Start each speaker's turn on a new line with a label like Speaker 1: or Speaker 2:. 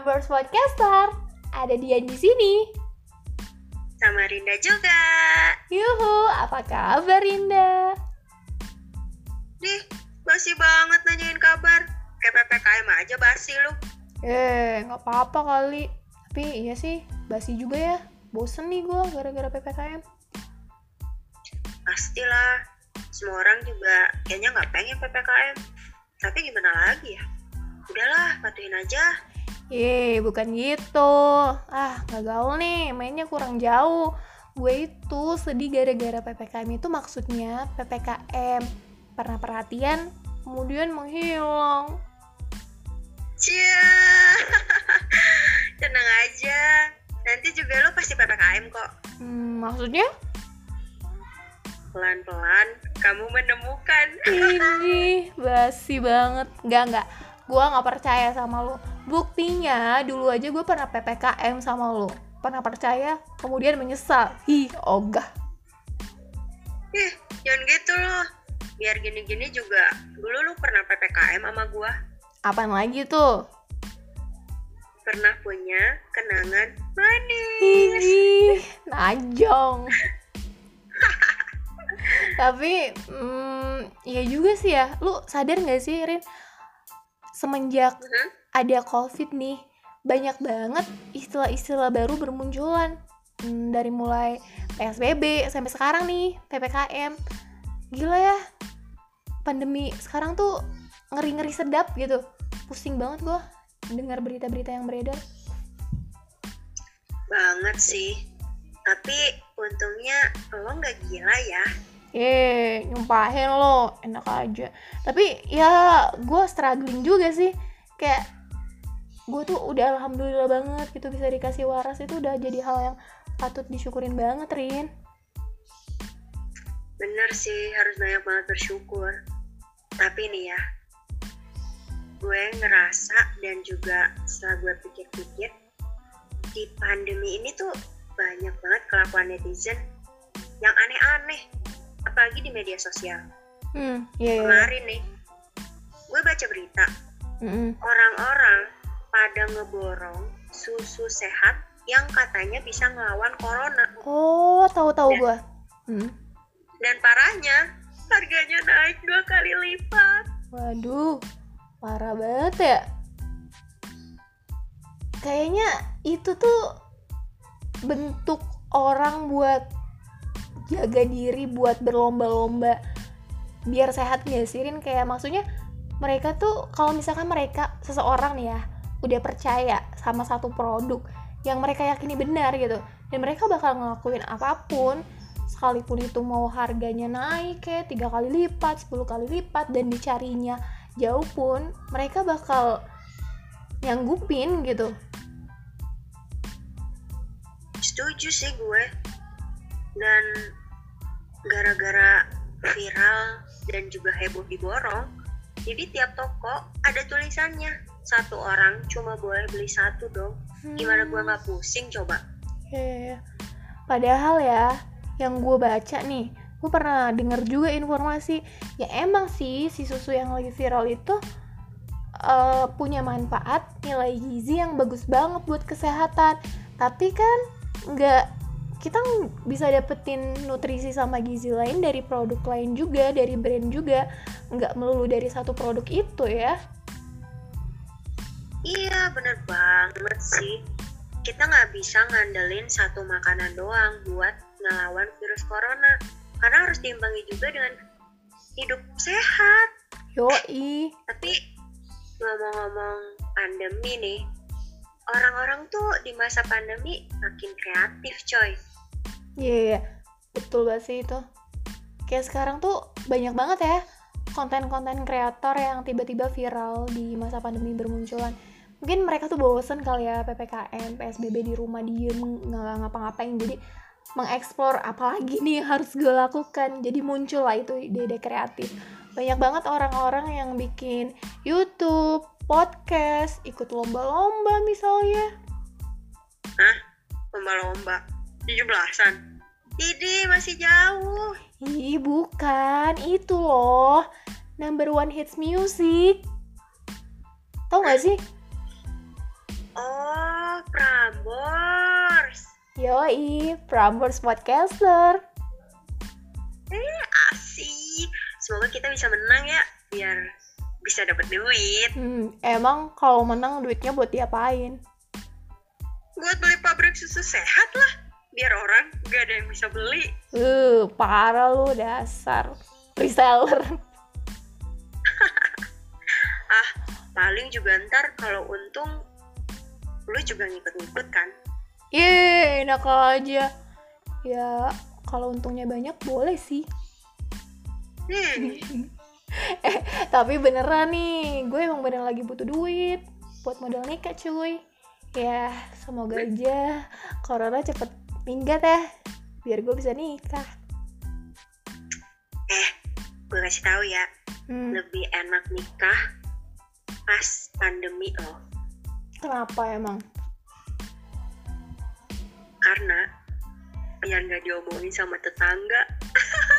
Speaker 1: Prambors Podcaster. Ada Dian di sini.
Speaker 2: Sama Rinda juga.
Speaker 1: Yuhu, apa kabar Rinda?
Speaker 2: Nih, basi banget nanyain kabar. Kayak PPKM aja basi lu.
Speaker 1: Eh, nggak apa-apa kali. Tapi iya sih, basi juga ya. Bosen nih gue gara-gara PPKM.
Speaker 2: Pastilah, semua orang juga kayaknya nggak pengen PPKM. Tapi gimana lagi ya? Udahlah, patuhin aja.
Speaker 1: Ye, bukan gitu. Ah, nggak gaul nih, mainnya kurang jauh. Gue itu sedih gara-gara PPKM itu maksudnya PPKM. Pernah perhatian, kemudian menghilang.
Speaker 2: Cia, tenang aja. Nanti juga lu pasti PPKM kok.
Speaker 1: Hmm, maksudnya?
Speaker 2: Pelan-pelan kamu menemukan.
Speaker 1: Ini basi banget. Nggak, nggak. Gue nggak percaya sama lo. Buktinya, dulu aja gue pernah PPKM sama lo. Pernah percaya, kemudian menyesal. Ih, ogah.
Speaker 2: Ih, jangan gitu loh. Biar gini-gini juga. Dulu lu pernah PPKM sama gua.
Speaker 1: Apaan lagi tuh?
Speaker 2: Pernah punya kenangan manis.
Speaker 1: Ih, najong. Tapi, hmm, ya juga sih ya. Lu sadar gak sih, Rin? Semenjak
Speaker 2: Mhm.
Speaker 1: ada COVID nih, banyak banget istilah-istilah baru bermunculan. Hmm, dari mulai PSBB sampai sekarang nih, PPKM. Gila ya, pandemi sekarang tuh ngeri-ngeri sedap gitu. Pusing banget gua dengar berita-berita yang beredar.
Speaker 2: Banget sih. Tapi untungnya lo nggak gila ya.
Speaker 1: Eh, nyumpahin lo, enak aja. Tapi ya gue struggling juga sih. Kayak gue tuh udah alhamdulillah banget gitu bisa dikasih waras itu udah jadi hal yang patut disyukurin banget, Rin.
Speaker 2: Bener sih, harus banyak banget bersyukur. Tapi nih ya, gue ngerasa dan juga setelah gue pikir-pikir, di pandemi ini tuh banyak banget kelakuan netizen yang aneh-aneh. Apalagi di media sosial.
Speaker 1: Hmm, iya, iya.
Speaker 2: Kemarin nih, gue baca berita, orang-orang pada ngeborong susu sehat yang katanya bisa ngelawan corona.
Speaker 1: Oh, tahu-tahu gue. Hmm.
Speaker 2: Dan parahnya, harganya naik dua kali lipat.
Speaker 1: Waduh, parah banget ya. Kayaknya itu tuh bentuk orang buat jaga diri, buat berlomba-lomba biar sehat gak sih Rin? Kayak maksudnya mereka tuh kalau misalkan mereka seseorang nih ya udah percaya sama satu produk yang mereka yakini benar gitu dan mereka bakal ngelakuin apa pun sekalipun itu mau harganya naik kayak tiga kali lipat 10 kali lipat dan dicarinya jauh pun mereka bakal nyanggupin gitu
Speaker 2: Setuju sih gue. Dan gara-gara viral dan juga heboh diborong, jadi tiap toko ada tulisannya. Satu orang cuma boleh beli satu dong. Gimana gue nggak pusing coba?
Speaker 1: Ya, Padahal ya, yang gue baca nih, gue pernah denger juga informasi, ya emang sih si susu yang lagi viral itu eh, punya manfaat nilai gizi yang bagus banget buat kesehatan. Tapi kan nggak kita bisa dapetin nutrisi sama gizi lain dari produk lain juga, dari brand juga, nggak melulu dari satu produk itu ya.
Speaker 2: Iya, bener banget sih. Kita nggak bisa ngandelin satu makanan doang buat ngelawan virus corona. Karena harus diimbangi juga dengan hidup sehat.
Speaker 1: Yoi.
Speaker 2: Tapi ngomong-ngomong pandemi nih, orang-orang tuh di masa pandemi makin kreatif coy.
Speaker 1: Iya, iya, betul banget sih itu. Kayak sekarang tuh banyak banget ya konten-konten kreator yang tiba-tiba viral di masa pandemi bermunculan. Mungkin mereka tuh bosen kali ya PPKM, PSBB di rumah diem, nggak ngapa-ngapain. Jadi mengeksplor apalagi nih harus gue lakukan. Jadi muncul lah itu ide-ide kreatif. Banyak banget orang-orang yang bikin YouTube, podcast, ikut lomba-lomba misalnya.
Speaker 2: Lomba-lomba, 17-an. Didi masih jauh.
Speaker 1: Ih, bukan. Itu loh. Number one hits music. Tahu gak sih?
Speaker 2: Oh, Prambors.
Speaker 1: Yoi, Prambors Podcaster.
Speaker 2: Eh, asik. Semoga kita bisa menang ya, biar bisa dapat duit.
Speaker 1: Hmm, emang kalau menang duitnya buat diapain?
Speaker 2: Buat beli pabrik susu sehat lah, biar orang gak ada yang bisa beli.
Speaker 1: Uh, parah lu dasar reseller.
Speaker 2: Ah, paling juga ntar kalau untung, lu juga ngikut-ngikut kan?
Speaker 1: Yeay, enak aja. Ya, kalau untungnya banyak boleh sih.
Speaker 2: Hmm,
Speaker 1: Tapi beneran nih, gue emang beneran lagi butuh duit buat modal nikah cuy. Ya, semoga aja corona cepet minggat ya, biar gue bisa nikah.
Speaker 2: eh, gue kasih tahu ya,
Speaker 1: Hmm,
Speaker 2: lebih enak nikah pas pandemi loh.
Speaker 1: kenapa emang?
Speaker 2: Karena biar nggak diomongin sama tetangga,